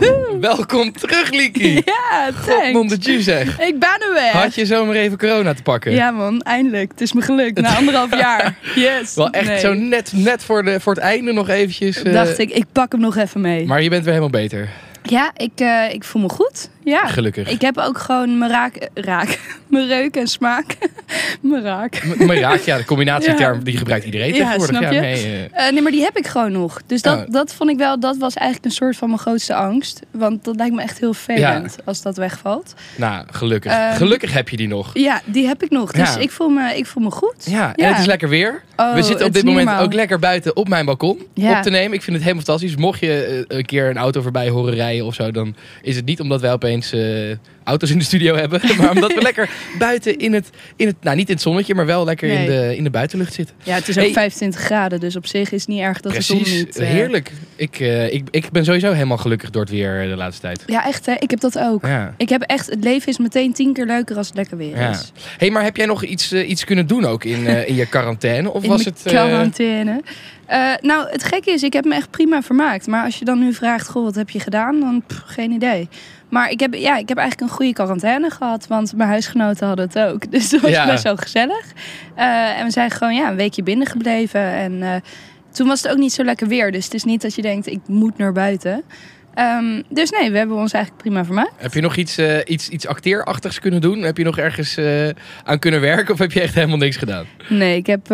Welkom terug, Lieke. Ja, thanks. Mondetje zeg. Ik ben er weer. Had je zomaar even corona te pakken? Ja man, eindelijk. Het is me gelukt na anderhalf jaar. Yes. Wel echt Nee. zo net, net voor, de, voor het einde nog eventjes. eh, Dacht ik, ik pak hem nog even mee. Maar je bent weer helemaal beter. Ja, ik, eh, ik voel me goed. Ja. Gelukkig. Ik heb ook gewoon mijn raak, raak, mijn reuk en smaak. mijn raak. M- Maar ja, ja, de combinatieterm Ja. die gebruikt iedereen Ja, tegenwoordig. snap je? nee, eh, Eh, nee, maar die heb ik gewoon nog. Dus dat, Oh. dat vond ik wel, dat was eigenlijk een soort van mijn grootste angst. Want dat lijkt me echt heel vervelend als dat wegvalt. nou, gelukkig. Ehm, gelukkig heb je die nog. Ja, die heb ik nog. Dus Ja. ik, voel me, ik voel me goed. Ja, en het is lekker weer. Oh, We zitten op dit moment normaal. ook lekker buiten op mijn balkon Ja. op te nemen. Ik vind het helemaal fantastisch. Mocht je een keer een auto voorbij horen rijden of zo, dan is het niet omdat wij opeens eh, auto's in de studio hebben. Maar omdat we lekker buiten in het, in het, nou niet in het zonnetje, maar wel lekker in, de, in de buitenlucht zitten. Ja, het is ook Hey. 25 graden, dus op zich is het niet erg dat de zon niet... eh, heerlijk. Ik, eh, ik, ik ben sowieso helemaal gelukkig door het weer eh, de laatste tijd. Ja, echt hè. Ik heb dat ook. Ja. Ik heb echt, het leven is meteen tien keer leuker als het lekker weer Ja. is. hey, maar heb jij nog iets, iets kunnen doen ook in, in je quarantaine? Of In was het... quarantaine. Nou, het gekke is, ik heb me echt prima vermaakt. Maar als je dan nu vraagt, goh, wat heb je gedaan? Dan pff, geen idee. Maar ik heb, ja, ik heb eigenlijk een goede quarantaine gehad. Want mijn huisgenoten hadden het ook. Dus dat was Ja. best wel gezellig. Eh, en we zijn gewoon ja, een weekje binnen gebleven. En eh, toen was het ook niet zo lekker weer. Dus het is niet dat je denkt, ik moet naar buiten. Ehm, dus nee, we hebben ons eigenlijk prima vermaakt. Heb je nog iets, eh, iets, iets acteerachtigs kunnen doen? Heb je nog ergens aan kunnen werken? Of heb je echt helemaal niks gedaan? Nee, ik heb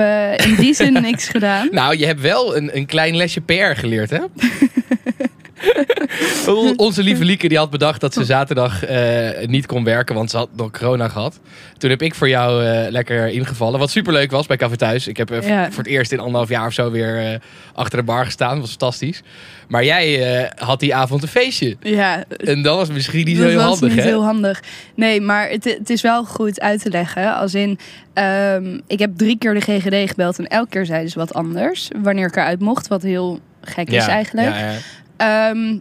in die zin niks gedaan. Nou, je hebt wel een, een klein lesje PR geleerd, hè? Onze lieve Lieke die had bedacht dat ze zaterdag eh, niet kon werken, want ze had nog corona gehad. Toen heb ik voor jou eh, lekker ingevallen, wat superleuk was bij Café Thuis. Ik heb eh, Ja. voor het eerst in anderhalf jaar of zo weer achter de bar gestaan. Dat was fantastisch. Maar jij had die avond een feestje. Ja, En dat was misschien niet zo dat heel was handig, niet hè? heel handig. Nee, maar het, het is wel goed uit te leggen. Als in, ehm, ik heb drie keer de GGD gebeld en elke keer zeiden ze wat anders. Wanneer ik eruit mocht, wat heel gek is eigenlijk. Ja, ja. Ehm,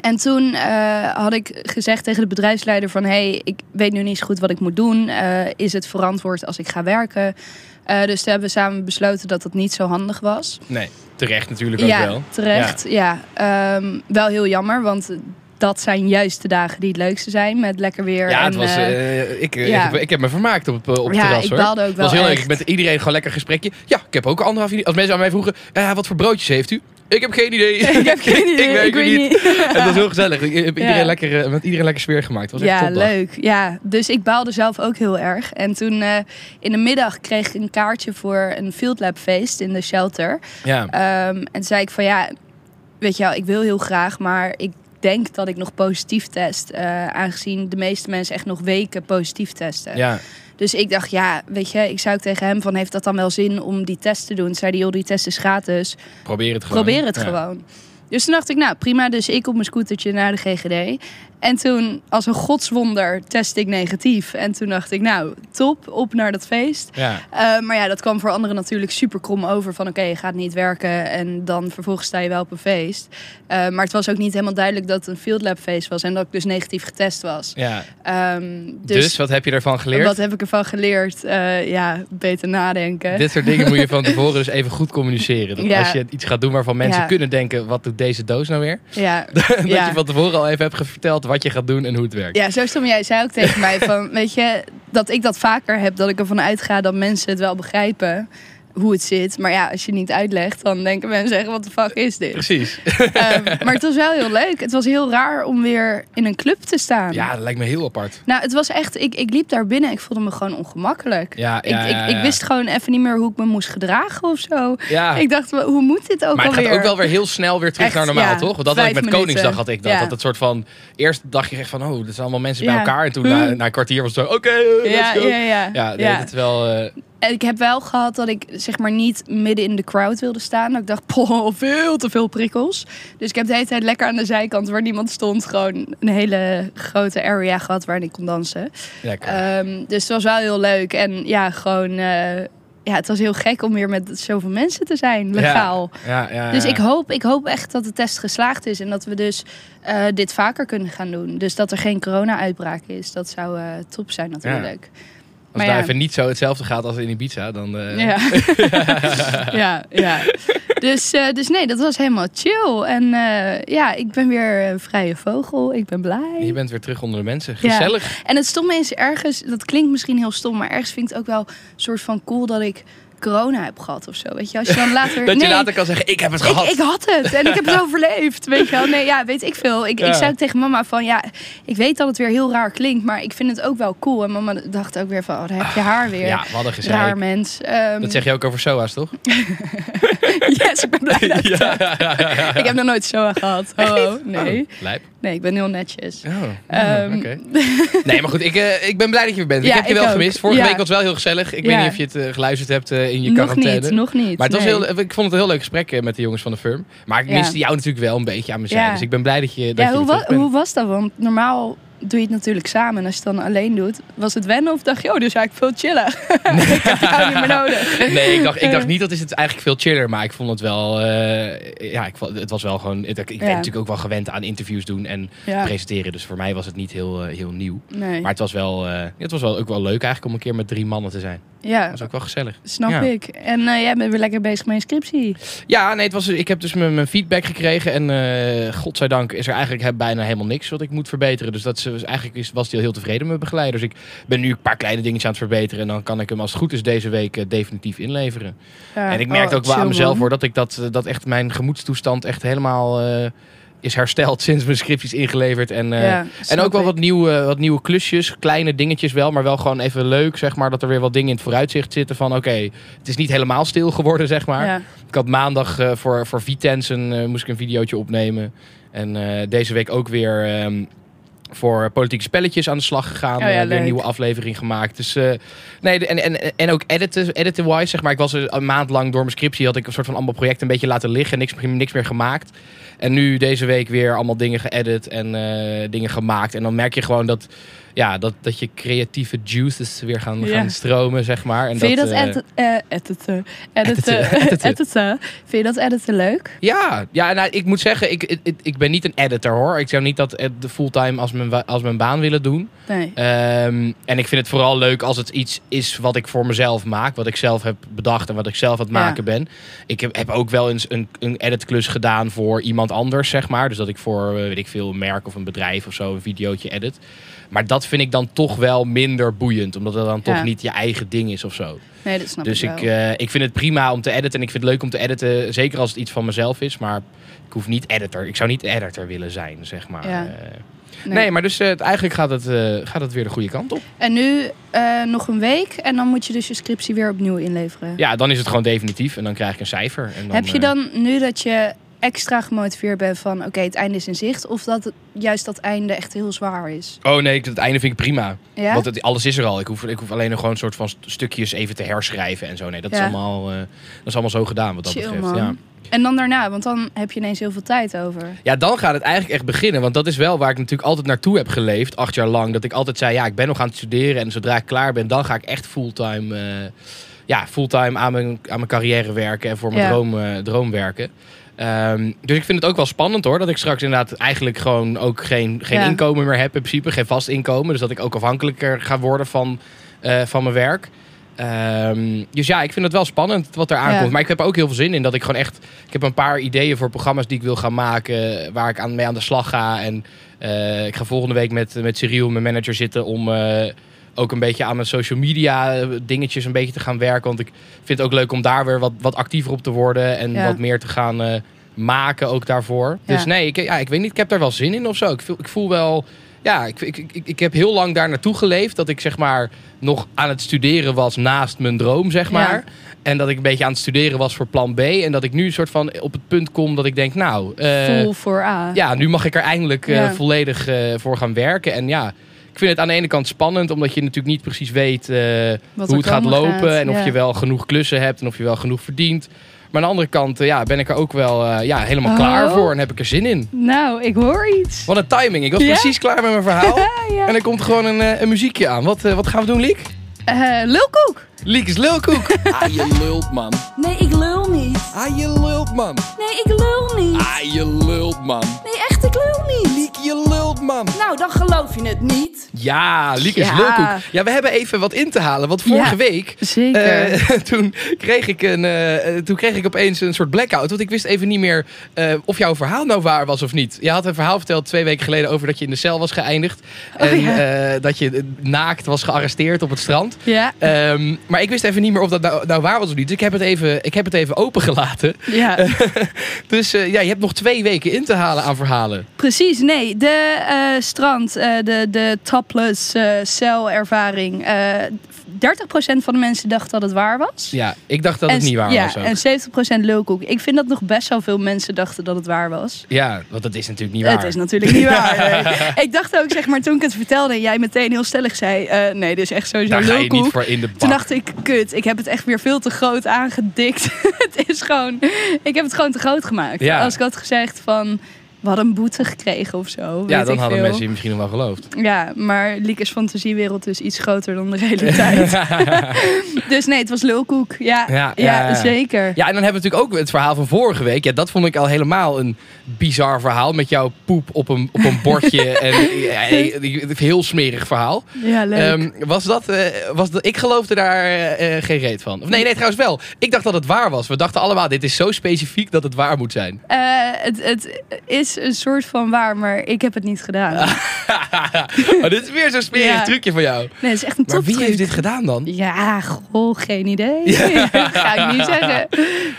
en toen eh, had ik gezegd tegen de bedrijfsleider van... hey, ik weet nu niet zo goed wat ik moet doen. Eh, is het verantwoord als ik ga werken? Eh, dus toen hebben we samen besloten dat dat niet zo handig was. Nee, terecht natuurlijk ook ja, wel. terecht. Ja, Ehm, wel heel jammer, want dat zijn juist de dagen die het leukste zijn. Met lekker weer. Ja, en, het was, ik, ja. ik, ik heb me vermaakt op, op het ja, terras ik hoor. baalde ook wel was heel leuk. echt. Met iedereen gewoon lekker gesprekje. Ja, ik heb ook anderhalf uur. Als mensen aan mij vroegen, ja, wat voor broodjes heeft u? Ik heb geen idee. Ik heb geen idee, ik weet ik het weet niet. niet. En dat was heel gezellig. Ik heb iedereen Ja. lekker, eh, met iedereen lekker sfeer gemaakt. Het was echt Ja, topdag. leuk. Ja, dus ik baalde zelf ook heel erg. En toen eh, in de middag kreeg ik een kaartje voor een Field Lab feest in de shelter. Ja. Ehm, en toen zei ik van ja, weet je wel, ik wil heel graag, maar ik denk dat ik nog positief test. eh, aangezien de meeste mensen echt nog weken positief testen. ja. Dus ik dacht, ja, weet je, ik zou ook tegen hem van, heeft dat dan wel zin om die test te doen? Zei hij, joh, die test is gratis. Probeer het gewoon. Probeer het Ja. gewoon. Dus toen dacht ik, nou prima, dus ik op mijn scootertje naar de GGD. En toen, als een godswonder, test ik negatief. En toen dacht ik, nou, top, op naar dat feest. Ja. Eh, maar ja, dat kwam voor anderen natuurlijk super krom over. Van oké, je gaat niet werken en dan vervolgens sta je wel op een feest. Eh, maar het was ook niet helemaal duidelijk dat het een field lab feest was. En dat ik dus negatief getest was. ja. Ehm, Dus, dus wat heb je ervan geleerd? wat heb ik ervan geleerd? Eh, ja, beter nadenken. Dit soort dingen moet je van tevoren dus even goed communiceren. Dat Ja. Als je iets gaat doen waarvan mensen kunnen denken, wat doet deze doos nou weer? Ja. dat je van tevoren al even hebt verteld wat je gaat doen en hoe het werkt. Ja, zo stom. Jij zei ook tegen mij van, weet je, dat ik dat vaker heb, dat ik ervan uitga dat mensen het wel begrijpen hoe het zit. Maar ja, als je niet uitlegt, dan denken mensen echt, wat de fuck is dit? Precies. Ehm, maar het was wel heel leuk. Het was heel raar om weer in een club te staan. Ja, dat lijkt me heel apart. Nou, het was echt, ik, ik liep daar binnen, ik voelde me gewoon ongemakkelijk. Ja, Ik, ja, ik, ik ja. wist gewoon even niet meer hoe ik me moest gedragen of zo. Ja. Ik dacht, hoe moet dit ook maar het alweer? gaat ook wel weer heel snel weer terug Echt, naar normaal, toch? Want dat had ik met minuten. Koningsdag had ik dat. Dat het soort van... Eerst dacht je echt van, oh, dat zijn allemaal mensen bij elkaar. En toen Huh. na, na een kwartier was het zo, oké, let's go. ja, ja, Ja, ja. het is wel... eh, ik heb wel gehad dat ik zeg maar niet midden in de crowd wilde staan. Dat ik dacht, poh, veel te veel prikkels. Dus ik heb de hele tijd lekker aan de zijkant waar niemand stond... gewoon een hele grote area gehad waarin ik kon dansen. Lekker. Ehm, dus het was wel heel leuk. En ja, gewoon... eh, ja, het was heel gek om weer met zoveel mensen te zijn, legaal. Ja, ja, Dus ik hoop, ik hoop echt dat de test geslaagd is en dat we dus eh, dit vaker kunnen gaan doen. Dus dat er geen corona-uitbraak is. Dat zou eh, top zijn natuurlijk. Als maar het ja. daar even niet zo hetzelfde gaat als in Ibiza, dan... eh, Ja. ja, ja. Dus, eh, dus nee, dat was helemaal chill. En eh, ja, ik ben weer een vrije vogel. Ik ben blij. Je bent weer terug onder de mensen. Ja. Gezellig. En het stomme is ergens, dat klinkt misschien heel stom, maar ergens vind ik het ook wel een soort van cool dat ik corona heb gehad of zo. Weet je, als je dan later. Dat je nee, later kan zeggen, ik heb het gehad. ik had het en ik heb het overleefd. Weet je wel? Nee, ja, weet ik veel. Ik, Ja. ik zei tegen mama van ja, ik weet dat het weer heel raar klinkt, maar ik vind het ook wel cool. En mama dacht ook weer van, oh, daar heb je haar weer. Ja, we hadden gezegd. Raar mens. Ehm, Dat zeg je ook over SOA's, toch? yes, ik ben blij dat ja. Ik heb nog nooit zo gehad. Oh, nee. Oh, lijp. Nee, ik ben heel netjes. Oh, oké. Nee, maar goed, ik, eh, ik ben blij dat je er bent. ik Ja, heb je ik wel ook. gemist. Vorige Ja. week was wel heel gezellig. Ik weet Ja. niet of je het eh, geluisterd hebt eh, in je nog quarantaine. niet, nog niet. Maar het was heel, ik vond het een heel leuk gesprek eh, met de jongens van de firm. Maar ik miste jou natuurlijk wel een beetje aan mijn. Ja. Dus ik ben blij dat je, dat Ja, je hoe, wa terug bent. hoe was dat? Want normaal doe je het natuurlijk samen. En als je het dan alleen doet, was het wennen of dacht je, oh, dus eigenlijk veel chiller. ik heb jou niet meer nodig. Nee, ik dacht, ik dacht niet dat is het eigenlijk veel chiller. Maar ik vond het wel... eh, ja, ik, vond- het was wel gewoon... Ik, ik ben natuurlijk ook wel gewend aan interviews doen en Ja, presenteren. Dus voor mij was het niet heel, eh, heel nieuw. nee. Maar het was, wel, eh, het was wel ook wel leuk eigenlijk om een keer met drie mannen te zijn. ja, Dat was ook wel gezellig. snap Ja. ik. En eh, jij bent weer lekker bezig met je scriptie. Ja, nee, het was, ik heb dus mijn, mijn feedback gekregen. En eh godzijdank is er eigenlijk bijna helemaal niks wat ik moet verbeteren. Dus dat is, dus eigenlijk is, was hij heel tevreden met mijn begeleider. Dus ik ben nu een paar kleine dingetjes aan het verbeteren. En dan kan ik hem als het goed is deze week eh, definitief inleveren. Ja. en ik merkte Oh, ook wel aan mezelf hoor, dat, ik dat, eh, dat echt mijn gemoedstoestand echt helemaal eh, is hersteld sinds mijn scripties ingeleverd. En, Ja, en ook wel wat nieuwe, wat nieuwe klusjes, kleine dingetjes wel, maar wel gewoon even leuk, zeg maar. Dat er weer wat dingen in het vooruitzicht zitten van, oké, het is niet helemaal stil geworden, zeg maar. Ja. Ik had maandag voor, voor Vitens een, moest ik een videootje opnemen. En deze week ook weer ehm, voor politieke spelletjes aan de slag gegaan. Oh ja, Eh, weer een nieuwe aflevering gemaakt. Dus eh, nee, en, en, en ook editen, wise, zeg maar. Ik was een maand lang door mijn scriptie had ik een soort van allemaal projecten een beetje laten liggen. Niks, niks meer gemaakt. En nu deze week weer allemaal dingen geëdit en eh, dingen gemaakt. En dan merk je gewoon dat, ja, dat, dat je creatieve juices weer gaan, Ja. gaan stromen, zeg maar. En Vind je dat eh, edit- eh, editen? Editen. Editen, editen. editen. Vind je dat editen leuk? Ja, ja nou, ik moet zeggen, ik, ik, ik ben niet een editor hoor. Ik zou niet dat de fulltime als mijn, als mijn baan willen doen. Nee. Ehm, en ik vind het vooral leuk als het iets is wat ik voor mezelf maak. Wat ik zelf heb bedacht en wat ik zelf aan het Ja. maken ben. Ik heb, heb ook wel eens een, een editklus gedaan voor iemand anders, zeg maar. Dus dat ik voor, eh, weet ik veel, een merk of een bedrijf of zo een videootje edit. Maar dat vind ik dan toch wel minder boeiend. Omdat het dan Ja. toch niet je eigen ding is of zo. Nee, dat snap Dus ik ik, eh, ik vind het prima om te editen. En ik vind het leuk om te editen. Zeker als het iets van mezelf is. Maar ik hoef niet editor. Ik zou niet editor willen zijn, zeg maar. Ja. Eh, nee. maar dus eh, eigenlijk gaat het, gaat het weer de goede kant op. En nu nog een week en dan moet je dus je scriptie weer opnieuw inleveren. Ja, dan is het gewoon definitief. En dan krijg ik een cijfer. En dan, Heb je dan nu dat je extra gemotiveerd bent van oké, het einde is in zicht? Of dat het, juist dat einde echt heel zwaar is? Oh nee, het einde vind ik prima. Ja? Want het, alles is er al. Ik hoef, ik hoef alleen nog gewoon een soort van st- stukjes even te herschrijven en zo. Nee, dat, is, allemaal, eh, dat is allemaal zo gedaan wat dat Chill, betreft. man. Ja. En dan daarna, want dan heb je ineens heel veel tijd over. Ja, dan gaat het eigenlijk echt beginnen. Want dat is wel waar ik natuurlijk altijd naartoe heb geleefd, acht jaar lang. Dat ik altijd zei, ja, ik ben nog aan het studeren. En zodra ik klaar ben, dan ga ik echt fulltime, eh, ja, fulltime aan, mijn, aan mijn carrière werken. En voor mijn Ja. droom, eh, droom werken. Ehm, dus ik vind het ook wel spannend hoor. Dat ik straks inderdaad eigenlijk gewoon ook geen, geen Ja. inkomen meer heb in principe. Geen vast inkomen. Dus dat ik ook afhankelijker ga worden van, eh, van mijn werk. Ehm, dus ja, ik vind het wel spannend wat er aankomt. Ja. Maar ik heb er ook heel veel zin in. Dat ik gewoon echt. Ik heb een paar ideeën voor programma's die ik wil gaan maken. Waar ik aan, mee aan de slag ga. En eh, ik ga volgende week met, met Cyril, mijn manager, zitten om. eh, ook een beetje aan mijn social media eh, dingetjes een beetje te gaan werken. Want ik vind het ook leuk om daar weer wat, wat actiever op te worden. En Ja. wat meer te gaan eh, maken ook daarvoor. Ja. Dus nee, ik, ja, ik weet niet. Ik heb daar wel zin in of zo. Ik voel, ik voel wel... Ja, ik, ik, ik, ik heb heel lang daar naartoe geleefd. Dat ik zeg maar nog aan het studeren was naast mijn droom, zeg maar. Ja. En dat ik een beetje aan het studeren was voor plan B. En dat ik nu een soort van op het punt kom dat ik denk, nou... eh, Full voor A. ja, nu mag ik er eindelijk volledig voor gaan werken. En ja, ik vind het aan de ene kant spannend, omdat je natuurlijk niet precies weet eh, hoe het gaat lopen. gaat, en of ja. je wel genoeg klussen hebt en of je wel genoeg verdient. Maar aan de andere kant eh, ja, ben ik er ook wel eh, ja, helemaal Oh. klaar voor en heb ik er zin in. Nou, ik hoor iets. Wat een timing. Ik was Ja? precies klaar met mijn verhaal. ja. En er komt gewoon een, een muziekje aan. Wat, wat gaan we doen, Liek? Eh, lulkoek. Liek is lulkoek. Ah, je lult, man. Nee, ik lul niet. Ah, je lult, man. Nee, ik lul niet. Ah, je lult, man. Nee, echt, ik lul niet. Je lult, man. Nou, dan geloof je het niet. Ja, Liek is Ja. lulkoek. Ja, we hebben even wat in te halen. Want vorige Ja. week Zeker. Eh, toen, kreeg ik een, eh, toen kreeg ik opeens een soort blackout. Want ik wist even niet meer eh, of jouw verhaal nou waar was of niet. Je had een verhaal verteld twee weken geleden over dat je in de cel was geëindigd. Oh, en ja. eh, dat je eh, naakt was gearresteerd op het strand. ja. Ehm, maar ik wist even niet meer of dat nou, nou waar was of niet. Dus ik heb het even, ik heb het even opengelaten. ja. Dus eh, ja, je hebt nog twee weken in te halen aan verhalen. Precies, nee. De eh, strand, eh, de, de topless eh celervaring. eh 30% van de mensen dacht dat het waar was. Ja, ik dacht dat het niet waar ja, was. En 70% lulkoek. Ik vind dat nog best wel veel mensen dachten dat het waar was. Ja, want dat is natuurlijk niet waar. Het is natuurlijk niet waar. nee. Ik dacht ook, zeg maar, toen ik het vertelde en jij meteen heel stellig zei: nee, dit is echt sowieso Daar ga je lulkoek. niet voor in de bak. Toen dacht ik, kut, ik heb het echt weer veel te groot aangedikt. het is gewoon, ik heb het gewoon te groot gemaakt. Ja. Als ik had gezegd van, we hadden een boete gekregen of zo. ja, dan hadden veel. mensen je misschien nog wel geloofd. Ja, maar Liekes fantasiewereld is iets groter dan de realiteit. dus nee, het was lulkoek. Ja, ja, ja. zeker. Ja, en dan hebben we natuurlijk ook het verhaal van vorige week. Ja, dat vond ik al helemaal een bizar verhaal. Met jouw poep op een, op een bordje. en ja, heel smerig verhaal. Ja, leuk. Ehm, was dat, eh, was dat, ik geloofde daar eh, eh, geen reet van. Of nee, nee, trouwens wel. Ik dacht dat het waar was. We dachten allemaal, dit is zo specifiek dat het waar moet zijn. Het, het is een soort van waar, maar ik heb het niet gedaan. maar dit is weer zo'n smerig Ja. trucje van jou. Nee, het is echt een Maar wie heeft dit gedaan dan? Ja, goh, geen idee. Ga ik niet zeggen.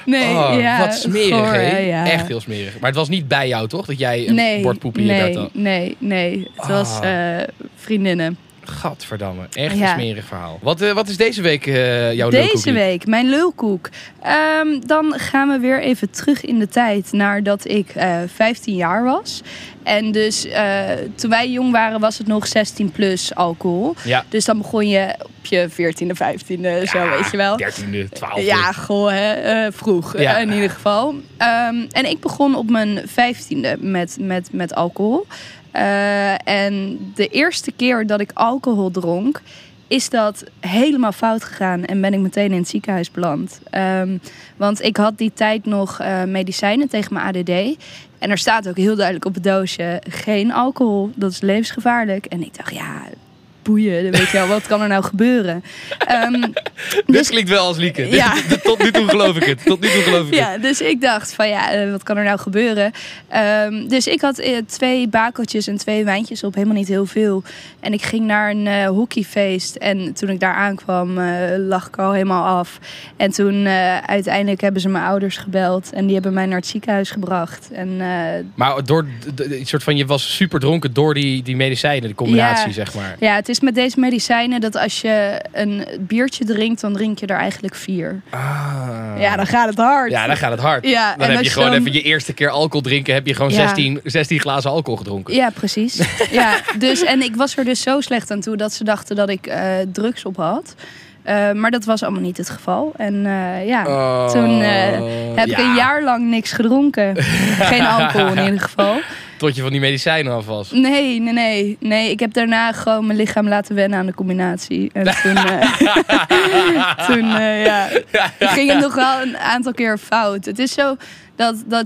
Nee, Oh, wat smerig, goor. Echt heel smerig. Maar het was niet bij jou, toch? Dat jij een nee, bord poep in je nee, had. Nee, nee. Het was Ah. eh, vriendinnen. Gadverdamme. Echt een smerig verhaal. Wat, eh, wat is deze week eh, jouw Deze lulkoekie? week, mijn lulkoek. Ehm, dan gaan we weer even terug in de tijd naar dat ik eh 15 jaar was. En dus toen wij jong waren was het nog 16 plus alcohol. Ja. Dus dan begon je op je 14e, 15e, zo weet je wel. 13e, 12e. Ja, goh, hè, vroeg in ieder geval. Ehm, en ik begon op mijn vijftiende met, met, met alcohol. Eh, en de eerste keer dat ik alcohol dronk, is dat helemaal fout gegaan en ben ik meteen in het ziekenhuis beland. Ehm, want ik had die tijd nog eh, medicijnen tegen mijn ADD. En er staat ook heel duidelijk op het doosje: geen alcohol, dat is levensgevaarlijk. En ik dacht, ja, boeien, weet je wel, wat kan er nou gebeuren? Ehm, Dit klinkt wel als Lieke. Ja. Tot nu toe geloof ik het. Tot nu toe geloof ik het. Ja, dus ik dacht van ja, eh, wat kan er nou gebeuren? Ehm, dus ik had eh, twee bakeltjes en twee wijntjes op, helemaal niet heel veel. En ik ging naar een eh, hockeyfeest. En toen ik daar aankwam, lag ik al helemaal af. En toen uiteindelijk hebben ze mijn ouders gebeld. En die hebben mij naar het ziekenhuis gebracht. En Maar door soort van, je was super dronken door die, die medicijnen, de combinatie, Ja. zeg maar. ja, het is met deze medicijnen dat als je een biertje drinkt, dan drink je er eigenlijk vier. Ah. Ja, dan gaat het hard. Ja, dan gaat het hard. Ja, dan en heb je gewoon dan- even je eerste keer alcohol drinken, heb je gewoon Ja. 16, 16 glazen alcohol gedronken. Ja, precies. ja, dus, en ik was er dus zo slecht aan toe dat ze dachten dat ik eh, drugs op had. Eh, maar dat was allemaal niet het geval. En eh, ja, Oh, toen eh, heb ik een jaar lang niks gedronken. Geen alcohol in ieder geval. Tot je van die medicijnen af was. Nee, nee, nee. Nee, ik heb daarna gewoon mijn lichaam laten wennen aan de combinatie. En toen, eh, toen eh, ja, ging het nog wel een aantal keer fout. Het is zo dat, dat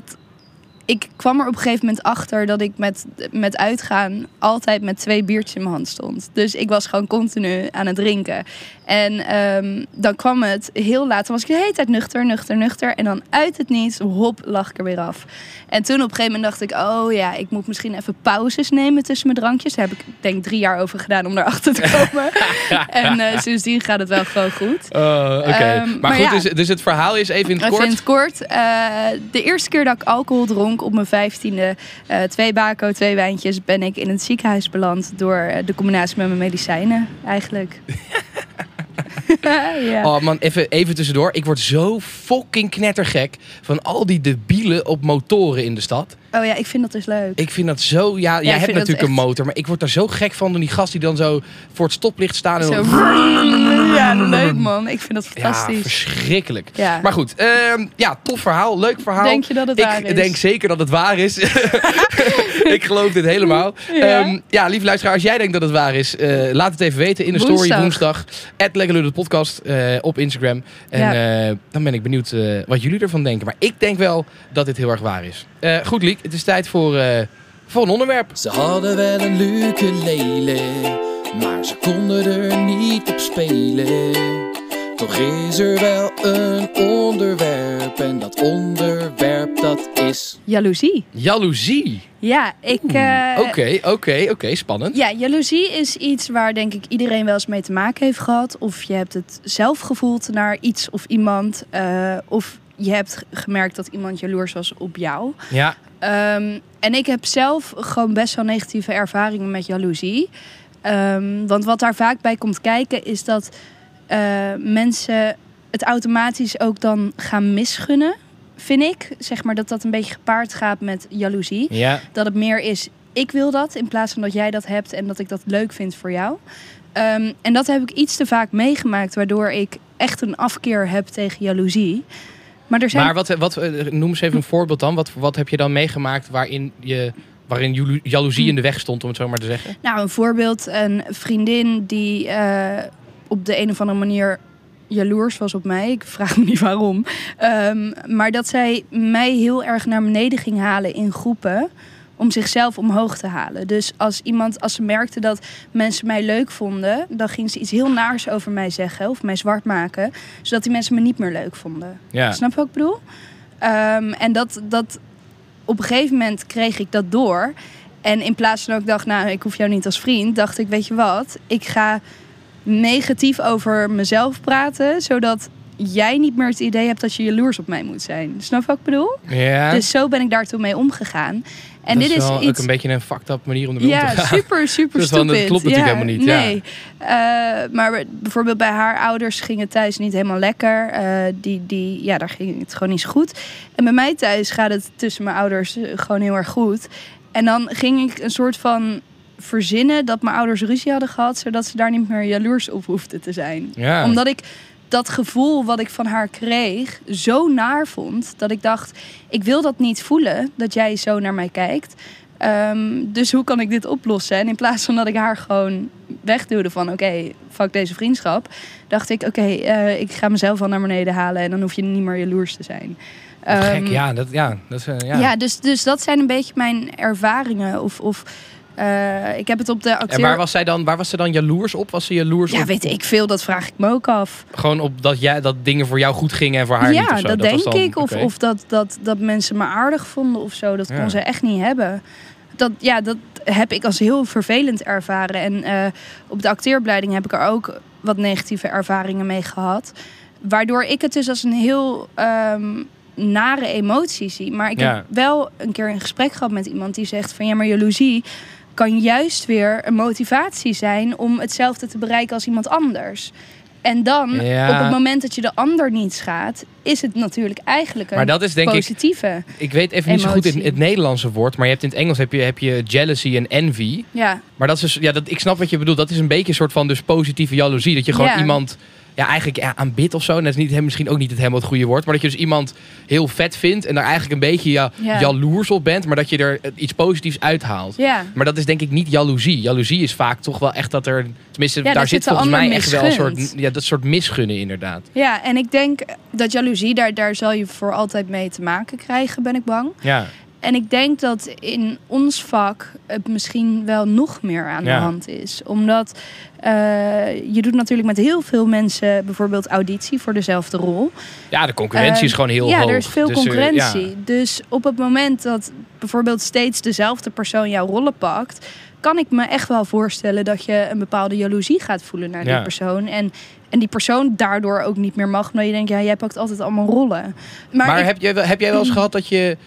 ik kwam er op een gegeven moment achter dat ik met, met uitgaan altijd met twee biertjes in mijn hand stond. Dus ik was gewoon continu aan het drinken. En ehm, dan kwam het heel laat. Dan was ik de hele tijd nuchter, nuchter, nuchter. En dan uit het niets, hop, lag ik er weer af. En toen op een gegeven moment dacht ik, oh ja, ik moet misschien even pauzes nemen tussen mijn drankjes. Daar heb ik denk ik drie jaar over gedaan om erachter te komen. en eh, sindsdien gaat het wel gewoon goed. Oh. Ehm, maar maar goed, ja. dus, dus het verhaal is even in het Even kort. in het kort. eh, de eerste keer dat ik alcohol dronk op mijn vijftiende, eh twee bako, twee wijntjes, ben ik in het ziekenhuis beland door eh, de combinatie met mijn medicijnen eigenlijk. ja. Oh man, even, even tussendoor. Ik word zo fucking knettergek van al die debielen op motoren in de stad. Oh ja, ik vind dat dus leuk. Ik vind dat zo... Ja, jij ik hebt natuurlijk een motor, maar ik word daar zo gek van door die gast die dan zo voor het stoplicht staan. En Zo, dan- ja, leuk man. Ik vind dat ja, fantastisch. verschrikkelijk. Ja. Maar goed, ehm, ja, tof verhaal, leuk verhaal. Denk je dat het ik waar is? denk zeker dat het waar is. ik geloof dit helemaal. Ja. Ja. ja, lieve luisteraar, als jij denkt dat het waar is, eh, laat het even weten in de story Woensdag. At podcast eh, op Instagram. En Ja. eh, dan ben ik benieuwd wat jullie ervan denken. Maar ik denk wel dat dit heel erg waar is. Eh, goed, Liek, het is tijd voor, eh, voor een onderwerp. Ze hadden wel een ukulele, maar ze konden er niet op spelen. Toch is er wel een onderwerp en dat onderwerp dat is... Jaloezie. Jaloezie. Ja, ik... eh, Oké, oké, oké, spannend. Ja, jaloezie is iets waar denk ik iedereen wel eens mee te maken heeft gehad. Of je hebt het zelf gevoeld naar iets of iemand. eh, of je hebt gemerkt dat iemand jaloers was op jou. Ja, Ehm, en ik heb zelf gewoon best wel negatieve ervaringen met jaloezie. Ehm, want wat daar vaak bij komt kijken is dat eh, mensen het automatisch ook dan gaan misgunnen. Vind ik. Zeg maar dat dat een beetje gepaard gaat met jaloezie. ja. Dat het meer is, ik wil dat in plaats van dat jij dat hebt en dat ik dat leuk vind voor jou. Ehm, en dat heb ik iets te vaak meegemaakt, waardoor ik echt een afkeer heb tegen jaloezie. Maar er zijn Maar wat, wat, eh, noem eens even een voorbeeld dan. Wat, wat heb je dan meegemaakt waarin, je, waarin jalo- jaloezie in de weg stond, om het zo maar te zeggen? Nou, een voorbeeld, een vriendin die eh, op de een of andere manier jaloers was op mij. Ik vraag me niet waarom. Ehm, maar dat zij mij heel erg naar beneden ging halen in groepen om zichzelf omhoog te halen. Dus als iemand, als ze merkte dat mensen mij leuk vonden, dan ging ze iets heel naars over mij zeggen of mij zwart maken, zodat die mensen me niet meer leuk vonden. Ja. Snap je wat ik bedoel? Ehm, en dat, dat op een gegeven moment kreeg ik dat door. En in plaats van dat ik dacht, nou, ik hoef jou niet als vriend, dacht ik, weet je wat, ik ga negatief over mezelf praten, zodat jij niet meer het idee hebt dat je jaloers op mij moet zijn. Snap je wat ik bedoel? Ja. Dus zo ben ik daar toen mee omgegaan. En dat dit is, wel ook iets. een beetje een fucked up manier om ermee om Ja, te gaan. super, super Dus van, dat klopt natuurlijk Ja, helemaal niet, ja. Nee. Eh, maar bijvoorbeeld bij haar ouders ging het thuis niet helemaal lekker. Eh, die, die, ja, daar ging het gewoon niet zo goed. En bij mij thuis gaat het tussen mijn ouders eh, gewoon heel erg goed. En dan ging ik een soort van verzinnen dat mijn ouders ruzie hadden gehad, zodat ze daar niet meer jaloers op hoefden te zijn Ja. omdat ik dat gevoel wat ik van haar kreeg zo naar vond dat ik dacht: ik wil dat niet voelen dat jij zo naar mij kijkt. Ehm, dus hoe kan ik dit oplossen? En in plaats van dat ik haar gewoon wegduwde van oké, fuck deze vriendschap, dacht ik oké, eh, ik ga mezelf wel naar beneden halen en dan hoef je niet meer jaloers te zijn. Wat Ehm, Gek, ja. Dat, ja, dat eh, ja. ja, dus, dus dat zijn een beetje mijn ervaringen. Of, of eh, ik heb het op de acteur... En waar was, zij dan, waar was ze dan jaloers op? Was ze jaloers ja, op, weet ik veel, dat vraag ik me ook af. gewoon op dat, jij, dat dingen voor jou goed gingen en voor haar ja, niet of zo? dat, was denk dan- ik. Of, of dat, dat, dat mensen me aardig vonden of zo. Dat Ja. kon ze echt niet hebben. Dat, ja, dat heb ik als heel vervelend ervaren. En eh, op de acteeropleiding heb ik er ook wat negatieve ervaringen mee gehad. Waardoor ik het dus als een heel ehm, nare emotie zie. Maar ik Ja. heb wel een keer een gesprek gehad met iemand die zegt van... ja, maar jaloezie kan juist weer een motivatie zijn... om hetzelfde te bereiken als iemand anders. En dan, Ja. op het moment dat je de ander niet schaadt... is het natuurlijk eigenlijk een Maar dat is denk ik positieve. Ik weet even niet zo goed in het Nederlandse woord, maar je hebt in het Engels heb je, heb je jealousy en envy. Ja, Maar dat is dus, ja, dat, ik snap wat je bedoelt. Dat is een beetje een soort van dus positieve jaloezie. Dat je gewoon Ja. iemand ja, eigenlijk ja, aanbidt of zo. En dat is niet, misschien ook niet het helemaal het goede woord. Maar dat je dus iemand heel vet vindt en daar eigenlijk een beetje ja, Ja. jaloers op bent. Maar dat je er iets positiefs uithaalt. ja. Maar dat is denk ik niet jaloezie. Jaloezie is vaak toch wel echt dat er... Tenminste, Ja, daar zit volgens mij echt wel een soort, ja, dat soort misgunnen inderdaad. Ja, en ik denk dat jaloezie, daar, daar zal je voor altijd mee te maken krijgen, ben ik bang. Ja, En ik denk dat in ons vak het misschien wel nog meer aan Ja. de hand is. Omdat eh, je doet natuurlijk met heel veel mensen bijvoorbeeld auditie voor dezelfde rol. ja de concurrentie Eh, is gewoon heel ja, hoog. er is veel Dus, eh, concurrentie. ja. Dus op het moment dat bijvoorbeeld steeds dezelfde persoon jouw rollen pakt, kan ik me echt wel voorstellen dat je een bepaalde jaloezie gaat voelen naar Ja. die persoon. En, en die persoon daardoor ook niet meer mag. Omdat je denkt, ja, jij pakt altijd allemaal rollen. Maar, Maar ik- heb, jij wel, heb jij wel eens gehad dat je,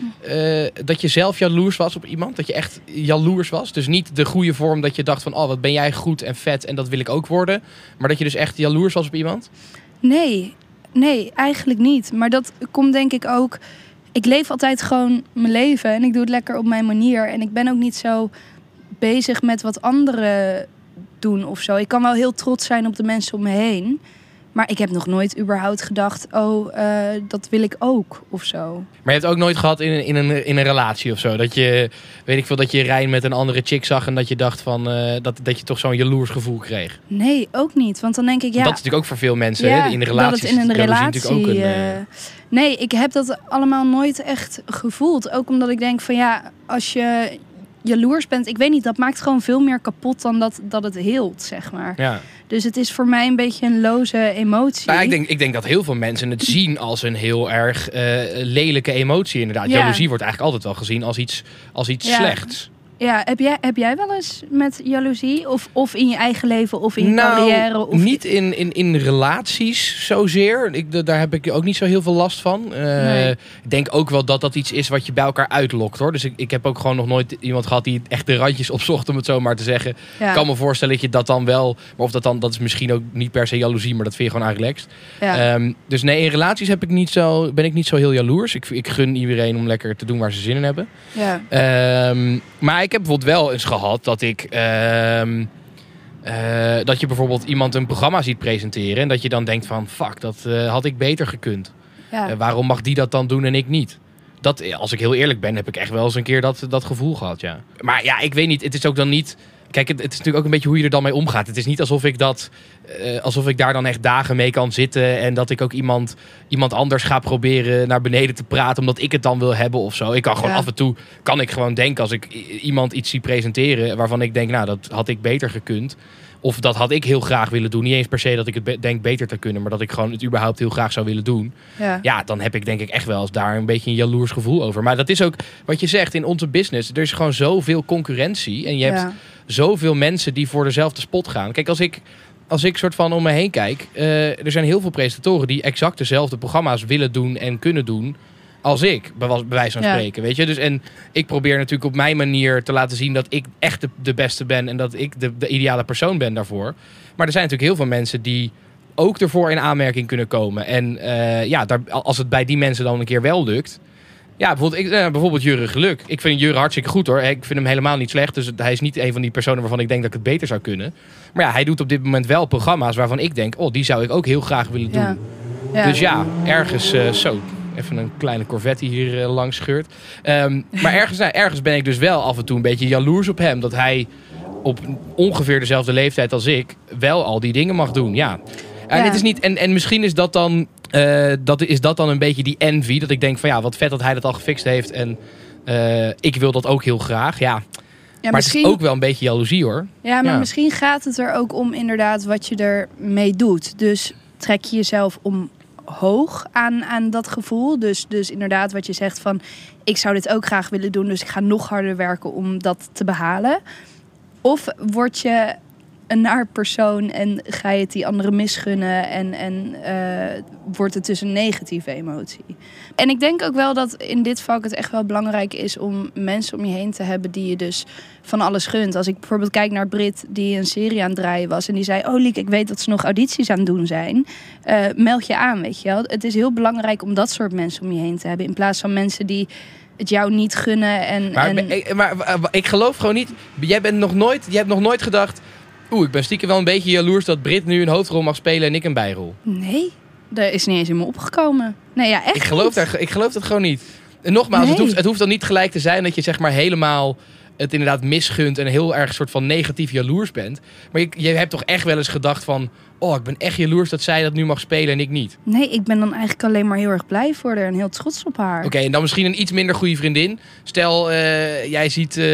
eh, dat je zelf jaloers was op iemand? Dat je echt jaloers was? Dus niet de goede vorm dat je dacht van... oh, wat ben jij goed en vet en dat wil ik ook worden. Maar dat je dus echt jaloers was op iemand? Nee, nee, eigenlijk niet. Maar dat komt denk ik ook. Ik leef altijd gewoon mijn leven en ik doe het lekker op mijn manier. En ik ben ook niet zo bezig met wat anderen doen of zo. Ik kan wel heel trots zijn op de mensen om me heen. Maar ik heb nog nooit überhaupt gedacht, oh, eh, dat wil ik ook of zo. Maar je hebt ook nooit gehad in een, in een, in een relatie of zo? Dat je, weet ik veel, dat je Rijn met een andere chick zag... en dat je dacht van, eh, dat, dat je toch zo'n jaloers gevoel kreeg? Nee, ook niet. Want dan denk ik, ja, Dat is natuurlijk ook voor veel mensen. Ja, hè? In een relatie dat het in een relatie. ook een... eh, nee, ik heb dat allemaal nooit echt gevoeld. Ook omdat ik denk van ja, als je jaloers bent, ik weet niet, dat maakt gewoon veel meer kapot dan dat, dat het heelt, zeg maar. ja. Dus het is voor mij een beetje een loze emotie. Nou, ik, denk, ik denk dat heel veel mensen het zien als een heel erg eh, lelijke emotie inderdaad. Ja. Jaloezie wordt eigenlijk altijd wel gezien als iets, als iets Ja. slechts. Ja, heb jij, heb jij wel eens met jaloezie? Of, of in je eigen leven of in je nou, carrière? Of niet in, in, in relaties zozeer. Ik, da- daar heb ik ook niet zo heel veel last van. Eh, Nee. Ik denk ook wel dat dat iets is wat je bij elkaar uitlokt hoor. Dus ik, ik heb ook gewoon nog nooit iemand gehad die echt de randjes opzocht om het zo maar te zeggen. ja, Ik kan me voorstellen dat je dat dan wel... Maar of dat dan, dat is misschien ook niet per se jaloezie, maar dat vind je gewoon relaxed. ja. Ehm, dus nee, in relaties heb ik niet zo, ben ik niet zo heel jaloers. Ik, ik gun iedereen om lekker te doen waar ze zin in hebben. ja. Ehm, maar ik heb bijvoorbeeld wel eens gehad dat ik. ehm, eh, dat je bijvoorbeeld iemand een programma ziet presenteren. En dat je dan denkt van fuck, dat eh, had ik beter gekund. ja. Eh, waarom mag die dat dan doen en ik niet? Dat, als ik heel eerlijk ben, heb ik echt wel eens een keer dat, dat gevoel gehad, ja. Maar ja, ik weet niet. Het is ook dan niet... Kijk, het, het is natuurlijk ook een beetje hoe je er dan mee omgaat. Het is niet alsof ik dat... eh, alsof ik daar dan echt dagen mee kan zitten... en dat ik ook iemand, iemand anders ga proberen naar beneden te praten... omdat ik het dan wil hebben of zo. Ik kan gewoon Ja. af en toe... kan ik gewoon denken als ik iemand iets zie presenteren... waarvan ik denk, nou, dat had ik beter gekund... Of dat had ik heel graag willen doen. Niet eens per se dat ik het be- denk beter te kunnen... maar dat ik gewoon het überhaupt heel graag zou willen doen ja. ja, dan heb ik denk ik echt wel eens daar een beetje een jaloers gevoel over. Maar dat is ook wat je zegt in onze business. Er is gewoon zoveel concurrentie. En je hebt Ja. zoveel mensen die voor dezelfde spot gaan. Kijk, als ik, als ik soort van om me heen kijk. eh, er zijn heel veel presentatoren die exact dezelfde programma's willen doen en kunnen doen. Als ik, bij wijze van Ja. spreken. Weet je? Dus, en ik probeer natuurlijk op mijn manier te laten zien dat ik echt de, de beste ben. En dat ik de, de ideale persoon ben daarvoor. Maar er zijn natuurlijk heel veel mensen die ook ervoor in aanmerking kunnen komen. En eh, ja, daar, als het bij die mensen dan een keer wel lukt. Ja, bijvoorbeeld, ik, eh, bijvoorbeeld Jurre Geluk. Ik vind Jurre hartstikke goed hoor. Ik vind hem helemaal niet slecht. Dus hij is niet een van die personen waarvan ik denk dat ik het beter zou kunnen. Maar ja, hij doet op dit moment wel programma's waarvan ik denk... oh, die zou ik ook heel graag willen doen. Ja. Ja. Dus ja, ergens eh, zo. Even een kleine Corvette hier eh, langs scheurt. Ehm, maar ergens, nou, ergens ben ik dus wel af en toe een beetje jaloers op hem. Dat hij op ongeveer dezelfde leeftijd als ik wel al die dingen mag doen. Ja. En, Ja. het is niet, en, en misschien is dat, dan, eh, dat, is dat dan een beetje die envy. Dat ik denk van ja, wat vet dat hij dat al gefixt heeft. En eh, ik wil dat ook heel graag. Ja, Ja, maar misschien, het is ook wel een beetje jaloezie hoor. Ja, maar Ja. misschien gaat het er ook om inderdaad wat je ermee doet. Dus trek je jezelf omhoog aan, aan dat gevoel. Dus, dus inderdaad wat je zegt van... ik zou dit ook graag willen doen... dus ik ga nog harder werken om dat te behalen. Of word je een naar persoon en ga je het die anderen misgunnen... en, en eh, wordt het dus een negatieve emotie. En ik denk ook wel dat in dit vak het echt wel belangrijk is... om mensen om je heen te hebben die je dus van alles gunt. Als ik bijvoorbeeld kijk naar Brit die een serie aan het draaien was... en die zei, oh Liek, ik weet dat ze nog audities aan het doen zijn. Eh, meld je aan, weet je wel. Het is heel belangrijk om dat soort mensen om je heen te hebben... in plaats van mensen die het jou niet gunnen. En, Maar, en... ik, maar eh, ik geloof gewoon niet. Jij bent nog nooit, jij hebt nog nooit gedacht. Oeh, ik ben stiekem wel een beetje jaloers dat Brit nu een hoofdrol mag spelen en ik een bijrol. Nee, dat is niet eens in me opgekomen. Nee, ja, echt Ik geloof, daar, ik geloof dat gewoon niet. En nogmaals, het, hoeft, het hoeft dan niet gelijk te zijn dat je zeg maar helemaal het inderdaad misgunt en heel erg soort van negatief jaloers bent. Maar je, je hebt toch echt wel eens gedacht van, oh, ik ben echt jaloers dat zij dat nu mag spelen en ik niet. Nee, ik ben dan eigenlijk alleen maar heel erg blij voor haar en heel trots op haar. Oké, en dan misschien een iets minder goede vriendin. Stel, eh, jij ziet, eh,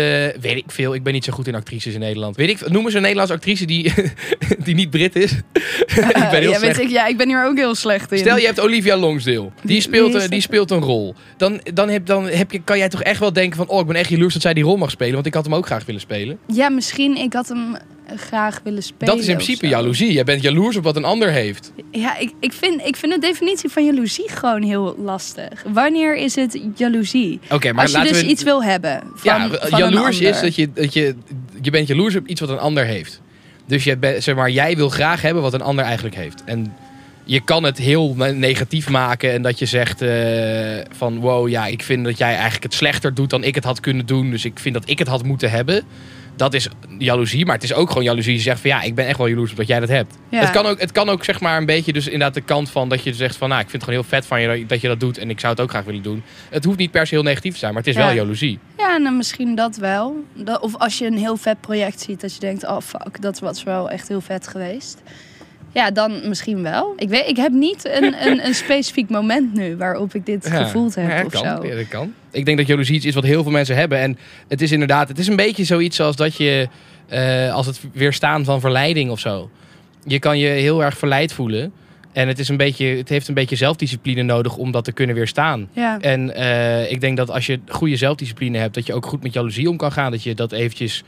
weet ik veel, ik ben niet zo goed in actrices in Nederland. Weet ik, noem eens een Nederlandse actrice die, die niet Brit is. ik ben heel ja, slecht. ik, ja, ik ben hier ook heel slecht in. Stel, je hebt Olivia Longsdale. Die speelt, eh, die speelt een rol. Dan, dan, heb, dan heb je, kan jij toch echt wel denken van... oh, ik ben echt jaloers dat zij die rol mag spelen. Want ik had hem ook graag willen spelen. Ja, misschien ik had hem graag willen spelen. dat is in principe jaloezie. Jij bent jaloers op wat een ander heeft. Ja, ik, ik, vind, ik vind de definitie van jaloezie gewoon heel lastig. Wanneer is het jaloezie? Oké, maar Als je laten dus we... iets wil hebben van, ja, van jaloers is dat je, dat je... Je bent jaloers op iets wat een ander heeft. Dus je zeg maar, jij wil graag hebben wat een ander eigenlijk heeft. En je kan het heel ne- negatief maken. En dat je zegt eh, van... Wow, ja, ik vind dat jij eigenlijk het slechter doet dan ik het had kunnen doen. Dus ik vind dat ik het had moeten hebben. Dat is jaloezie. Maar het is ook gewoon jaloezie. Je zegt van ja, ik ben echt wel jaloers op dat jij dat hebt. Ja. Het, kan ook, het kan ook zeg maar een beetje dus inderdaad de kant van dat je zegt van... Nou, ik vind het gewoon heel vet van je dat- je dat doet. En ik zou het ook graag willen doen. Het hoeft niet per se heel negatief te zijn. Maar het is Ja. wel jaloezie. Ja, en misschien dat wel. Of als je een heel vet project ziet, dat je denkt, oh fuck, dat was wel echt heel vet geweest. Ja, dan misschien wel. Ik, weet, ik heb niet een, een, een specifiek moment nu waarop ik dit Ja. gevoeld heb Ja, of kan. zo. Ja, dat kan. Ik denk dat jaloezie iets is wat heel veel mensen hebben. En het is inderdaad, het is een beetje zoiets als dat je, eh, als het weerstaan van verleiding of zo. Je kan je heel erg verleid voelen. En het, is een beetje, het heeft een beetje zelfdiscipline nodig om dat te kunnen weerstaan. Ja. En eh, ik denk dat als je goede zelfdiscipline hebt, dat je ook goed met jaloezie om kan gaan. Dat je dat eventjes,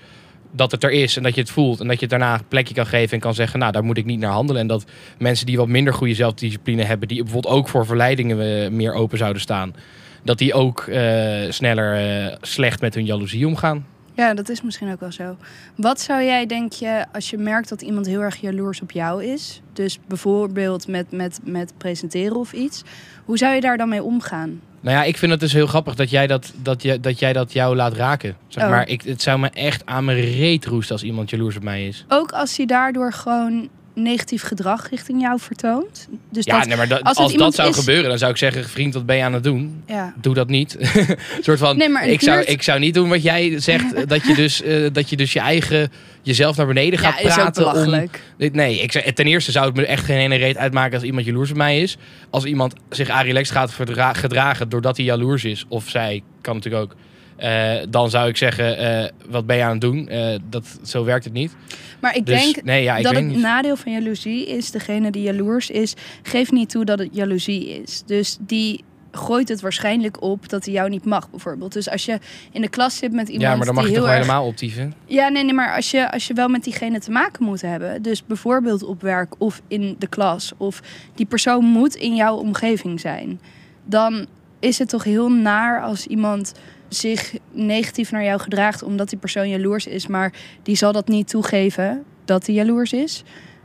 dat het er is en dat je het voelt. En dat je het daarna een plekje kan geven en kan zeggen, nou daar moet ik niet naar handelen. En dat mensen die wat minder goede zelfdiscipline hebben, die bijvoorbeeld ook voor verleidingen eh, meer open zouden staan. Dat die ook eh, sneller eh, slecht met hun jaloezie omgaan. Ja, dat is misschien ook wel zo. Wat zou jij, denk je, als je merkt dat iemand heel erg jaloers op jou is? Dus bijvoorbeeld met, met, met presenteren of iets. Hoe zou je daar dan mee omgaan? Nou ja, ik vind het dus heel grappig dat jij dat, dat, je, dat, jij dat jou laat raken. Zeg Oh. maar, ik, het zou me echt aan mijn reet roesten als iemand jaloers op mij is. Ook als hij daardoor gewoon negatief gedrag richting jou vertoont. Dus Ja, dat, nee, maar dat- als dat zou is- gebeuren, dan zou ik zeggen: vriend, wat ben je aan het doen? ja. Doe dat niet. Soort van. Nee, maar ik, zou, ik zou niet doen wat jij zegt, dat je dus, eh, dat je, dus je eigen jezelf naar beneden gaat ja, is praten. om, belachelijk. nee, ik, ten eerste zou het me echt geen ene reet uitmaken als iemand jaloers op mij is. Als iemand zich arilex gaat gedragen doordat hij jaloers is, of zij kan natuurlijk ook. Eh, dan zou ik zeggen, eh, wat ben je aan het doen? Eh, dat, zo werkt het niet. Maar ik Dus denk nee, ja, ik dat het niet. nadeel van jaloezie is, degene die jaloers is, geeft niet toe dat het jaloezie is. Dus die gooit het waarschijnlijk op dat hij jou niet mag, bijvoorbeeld. Dus als je in de klas zit met iemand Ja, maar dan mag je toch erg... helemaal optieven. Ja, nee, nee, maar als je, als je wel met diegene te maken moet hebben, dus bijvoorbeeld op werk of in de klas, of die persoon moet in jouw omgeving zijn, dan is het toch heel naar als iemand zich negatief naar jou gedraagt omdat die persoon jaloers is, maar die zal dat niet toegeven dat hij jaloers is.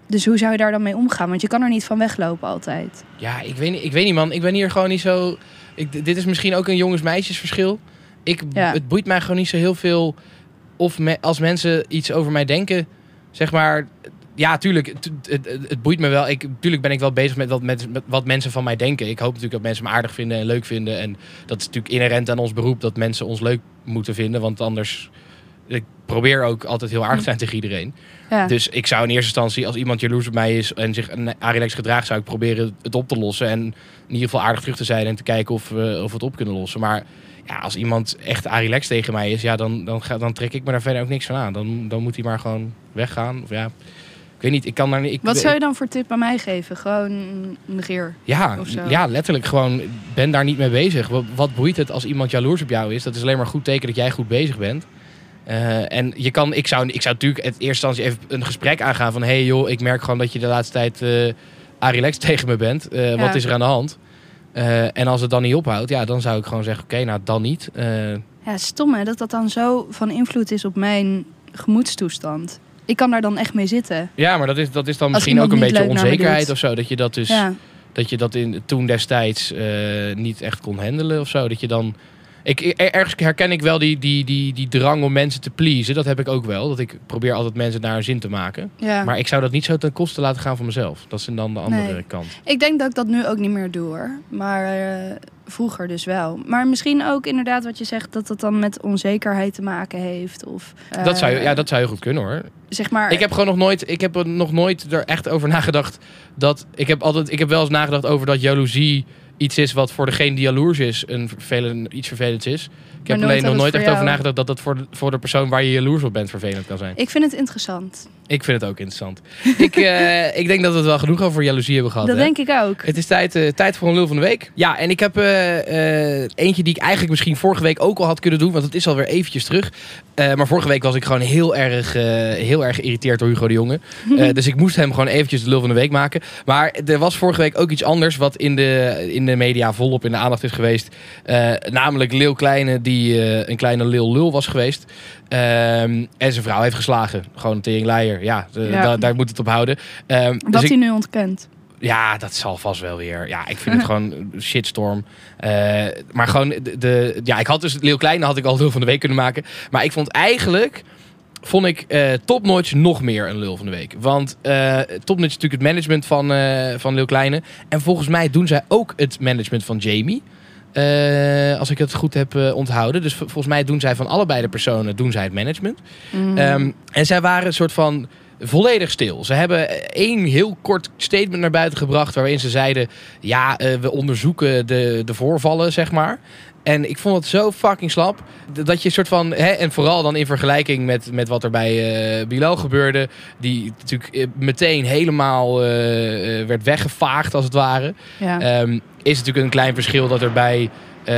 Dus hoe zou je daar dan mee omgaan? Want je kan er niet van weglopen altijd. Ja, ik weet, niet, ik weet niet, man. Ik ben hier gewoon niet zo. Ik, dit is misschien ook een jongens-meisjes-verschil. Ik, Ja. Het boeit mij gewoon niet zo heel veel. Of me- als mensen iets over mij denken, zeg maar. Ja, tuurlijk. Het, het, het- boeit me wel. Ik, tuurlijk ben ik wel bezig met wat, met, met wat mensen van mij denken. Ik hoop natuurlijk dat mensen me aardig vinden en leuk vinden. En dat is natuurlijk inherent aan ons beroep dat mensen ons leuk moeten vinden. Want anders. Ik probeer ook altijd heel aardig te zijn tegen iedereen. Ja. Dus ik zou in eerste instantie, als iemand jaloers op mij is en zich een Arilex gedraagt, zou ik proberen het op te lossen. En in ieder geval aardig terug te zijn en te kijken of we, of we het op kunnen lossen. Maar ja, als iemand echt Arilex tegen mij is, ja, dan, dan, ga, dan trek ik me daar verder ook niks van aan. Dan, dan moet hij maar gewoon weggaan. Of ja, ik weet niet, ik kan daar niet. ik- Wat zou je dan voor tip aan mij geven? Gewoon negeer. ja, ja, letterlijk gewoon, ben daar niet mee bezig. Wat, wat boeit het als iemand jaloers op jou is? Dat is alleen maar een goed teken dat jij goed bezig bent. Eh, en je kan, ik zou, ik zou natuurlijk het eerste instantie even een gesprek aangaan van... hey joh, ik merk gewoon dat je de laatste tijd Arilex tegen me bent. Eh, Ja. Wat is er aan de hand? En als het dan niet ophoudt, ja, dan zou ik gewoon zeggen... oké, nou dan niet. Ja, stom hè, dat dat dan zo van invloed is op mijn gemoedstoestand. Ik kan daar dan echt mee zitten. ja, maar dat is, dat is dan Als misschien ook een beetje onzekerheid of zo. Dat je dat dus... Ja, dat je dat in, toen destijds eh, niet echt kon handelen of zo. Dat je dan, Ik, er- ergens herken ik wel die, die, die, die drang om mensen te pleasen. Dat heb ik ook wel. Dat ik probeer altijd mensen naar hun zin te maken. Ja. Maar ik zou dat niet zo ten koste laten gaan van mezelf. Dat is dan de andere Nee. kant. Ik denk dat ik dat nu ook niet meer doe hoor. Maar eh, vroeger dus wel. Maar misschien ook inderdaad wat je zegt, dat dat dan met onzekerheid te maken heeft. Of, dat, zou, eh, ja, dat zou heel goed kunnen hoor. Zeg maar, Ik heb gewoon nog nooit, ik heb er nog nooit er echt over nagedacht. Dat, ik, heb altijd, ik heb wel eens nagedacht over dat jaloezie iets is wat voor degene die jaloers is een vervelend, iets vervelends is. Ik heb alleen nog nooit echt over nagedacht dat dat voor de, voor de persoon waar je jaloers op bent vervelend kan zijn. ik vind het interessant. Ik vind het ook interessant. ik, eh, ik denk dat we het wel genoeg over jaloezie hebben gehad. dat hè? denk ik ook. Het is tijd, eh, tijd voor een lul van de week. Ja, en ik heb eh, eentje die ik eigenlijk misschien vorige week ook al had kunnen doen. Want het is alweer eventjes terug. Maar vorige week was ik gewoon heel erg, heel erg geïrriteerd door Hugo de Jonge. Dus ik moest hem gewoon eventjes de lul van de week maken. Maar er was vorige week ook iets anders wat in de, in de media volop in de aandacht is geweest. Namelijk Leeuw Kleine, die een kleine Lil Lul was geweest. Ehm, en zijn vrouw heeft geslagen. Gewoon een teringleier. Ja, eh, Ja. da- daar moet het op houden. Ehm, dus Wat ik- hij nu ontkent. ja, dat zal vast wel weer. Ja, ik vind het gewoon een shitstorm. Eh, maar gewoon, de, de- ja, ik had dus Leeuw Kleine had ik al lul van de week kunnen maken. Maar ik vond eigenlijk, vond ik Topnotch nog meer een lul van de week. Want eh Topnotch is natuurlijk het management van, eh van Leeuw Kleine. En volgens mij doen zij ook het management van Jamie. Eh, als ik het goed heb eh, onthouden. Dus volgens mij doen zij van allebei de personen doen zij het management. Mm. Ehm, en zij waren een soort van volledig stil. Ze hebben één heel kort statement naar buiten gebracht waarin ze zeiden: ja, eh, we onderzoeken de, de voorvallen, zeg maar. En ik vond het zo fucking slap. Dat je een soort van. Hè, en vooral dan in vergelijking met, met wat er bij eh Bilal gebeurde. Die natuurlijk eh, meteen helemaal eh, werd weggevaagd, als het ware. ja. Ehm, is natuurlijk een klein verschil dat er bij, eh,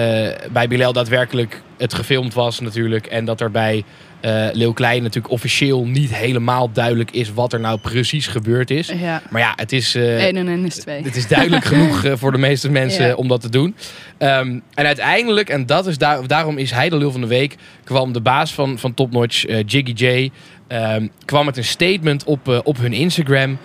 bij Bilal daadwerkelijk het gefilmd was natuurlijk. En dat er bij eh Leeuw Klein natuurlijk officieel niet helemaal duidelijk is wat er nou precies gebeurd is. ja. Maar ja, het is, 1 en 1 is 2. het is duidelijk genoeg eh, voor de meeste mensen Ja. om dat te doen. Ehm, en uiteindelijk, en dat is daar, daarom is hij de lul van de week, kwam de baas van, van Topnotch, Jiggy J, ehm, kwam met een statement op, op hun Instagram.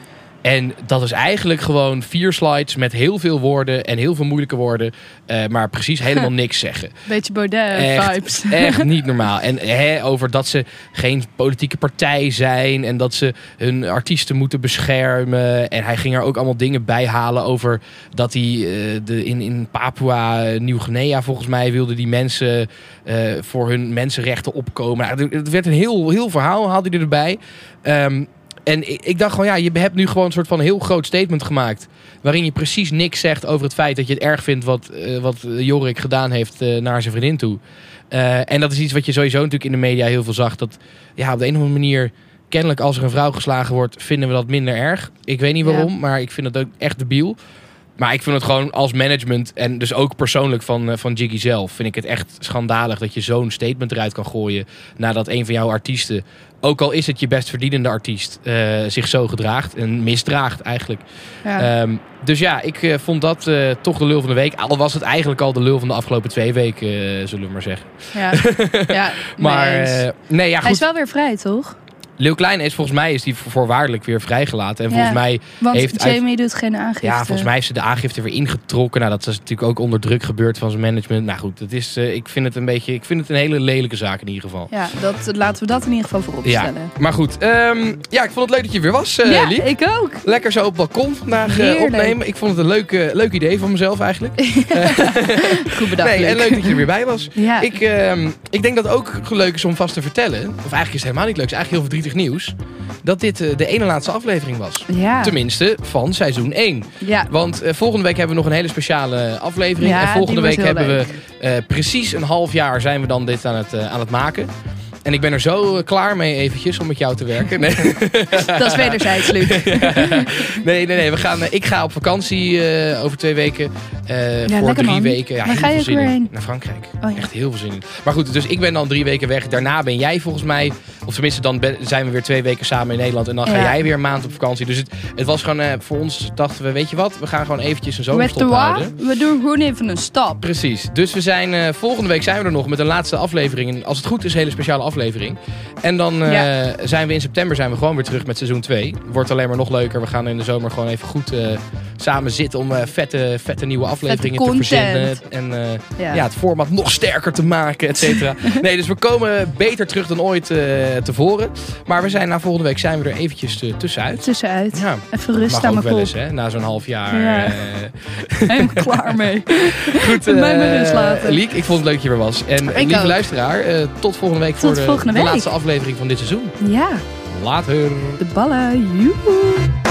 En dat is eigenlijk gewoon vier slides met heel veel woorden en heel veel moeilijke woorden, eh, maar precies helemaal niks zeggen. Beetje Echt. Baudet-vibes. Echt niet normaal. En hè, over dat ze geen politieke partij zijn en dat ze hun artiesten moeten beschermen. En hij ging er ook allemaal dingen bij halen over dat hij eh, de, in, in Papua Nieuw-Guinea volgens mij wilde die mensen eh, voor hun mensenrechten opkomen. Nou, het werd een heel, heel verhaal, haalde hij erbij. Ehm, en ik, ik dacht gewoon, ja, je hebt nu gewoon een soort van heel groot statement gemaakt. Waarin je precies niks zegt over het feit dat je het erg vindt wat, eh, wat Jorik gedaan heeft eh, naar zijn vriendin toe. Eh, en dat is iets wat je sowieso natuurlijk in de media heel veel zag. Dat ja, op de een of andere manier, kennelijk als er een vrouw geslagen wordt, vinden we dat minder erg. Ik weet niet Ja. waarom, maar ik vind het ook echt debiel. Maar ik vind het gewoon als management en dus ook persoonlijk van, eh, van Jiggy zelf, vind ik het echt schandalig dat je zo'n statement eruit kan gooien nadat een van jouw artiesten, ook al is het je best verdienende artiest, eh, zich zo gedraagt en misdraagt eigenlijk. Ja. Ehm, dus ja, ik eh, vond dat toch de lul van de week. Al was het eigenlijk al de lul van de afgelopen twee weken, zullen we maar zeggen. ja. ja Maar nee, ja Hij is goed. wel weer vrij, toch? Leeuw Klein is volgens mij is die voorwaardelijk weer vrijgelaten. En Ja. volgens mij, Want Heeft uit- Jamie doet geen aangifte. ja, volgens mij heeft ze de aangifte weer ingetrokken. Nou, dat is natuurlijk ook onder druk gebeurd van zijn management. Nou goed, dat is, eh, ik vind het een beetje, ik vind het een hele lelijke zaak in ieder geval. Ja, dat, laten we dat in ieder geval voorop Ja, stellen. maar goed. ehm, ja, ik vond het leuk dat je weer was, eh ja, Liep. ik ook. Lekker zo op het balkon vandaag eh, opnemen. Ik vond het een leuk, leuk idee van mezelf eigenlijk. Goed bedacht, nee, en leuk dat je er weer bij was. Ja. Ik, ehm, ik denk dat het ook leuk is om vast te vertellen. Of eigenlijk is het helemaal niet leuk. Het is eigenlijk heel verdrietig nieuws. Dat dit eh, de ene laatste aflevering was. ja. Tenminste, van seizoen 1. ja. Want eh, volgende week hebben we nog een hele speciale aflevering. Ja, en volgende week hebben we eh, precies een half jaar zijn we dan dit aan het, aan het maken. En ik ben er zo klaar mee eventjes om met jou te werken. Nee, Dat is wederzijds, Luc. nee, nee. nee. We gaan, ik ga op vakantie over twee weken. Eh, voor drie man. weken. Ja, Waar heel ga je veel zin weer in. heen? Naar Frankrijk. Oh, ja. Echt heel veel zin in. Maar goed, dus ik ben dan drie weken weg. Daarna ben jij volgens mij... Of tenminste, dan ben- zijn we weer twee weken samen in Nederland. En dan ga jij weer een maand op vakantie. Dus het, het was gewoon... eh, voor ons dachten we, weet je wat? We gaan gewoon eventjes een de zomerstop houden. We doen gewoon even een stap. Precies. Dus we zijn eh, volgende week zijn we er nog met een laatste aflevering. En Als het goed is, een hele speciale aflevering. En dan zijn we in september zijn we gewoon weer terug met seizoen 2. Wordt alleen maar nog leuker. We gaan in de zomer gewoon even goed samen zitten om vette, vette nieuwe afleveringen afleveringen te verzinnen. En eh, Ja. ja. het format nog sterker te maken, et cetera. nee, dus we komen beter terug dan ooit eh, tevoren. Maar we zijn na volgende week zijn we er eventjes tussenuit. Tussenuit. Ja, Even rust mag aan mijn wel kop. eens, hè? Na zo'n half jaar. Ja. eh, Helemaal klaar mee. goed, Mij rust laten. Liek, ik vond het leuk dat je er was. En Ik lieve ook. luisteraar, tot volgende week voor de, volgende de week. laatste aflevering van dit seizoen. Ja, Later. de ballen. Joehoe.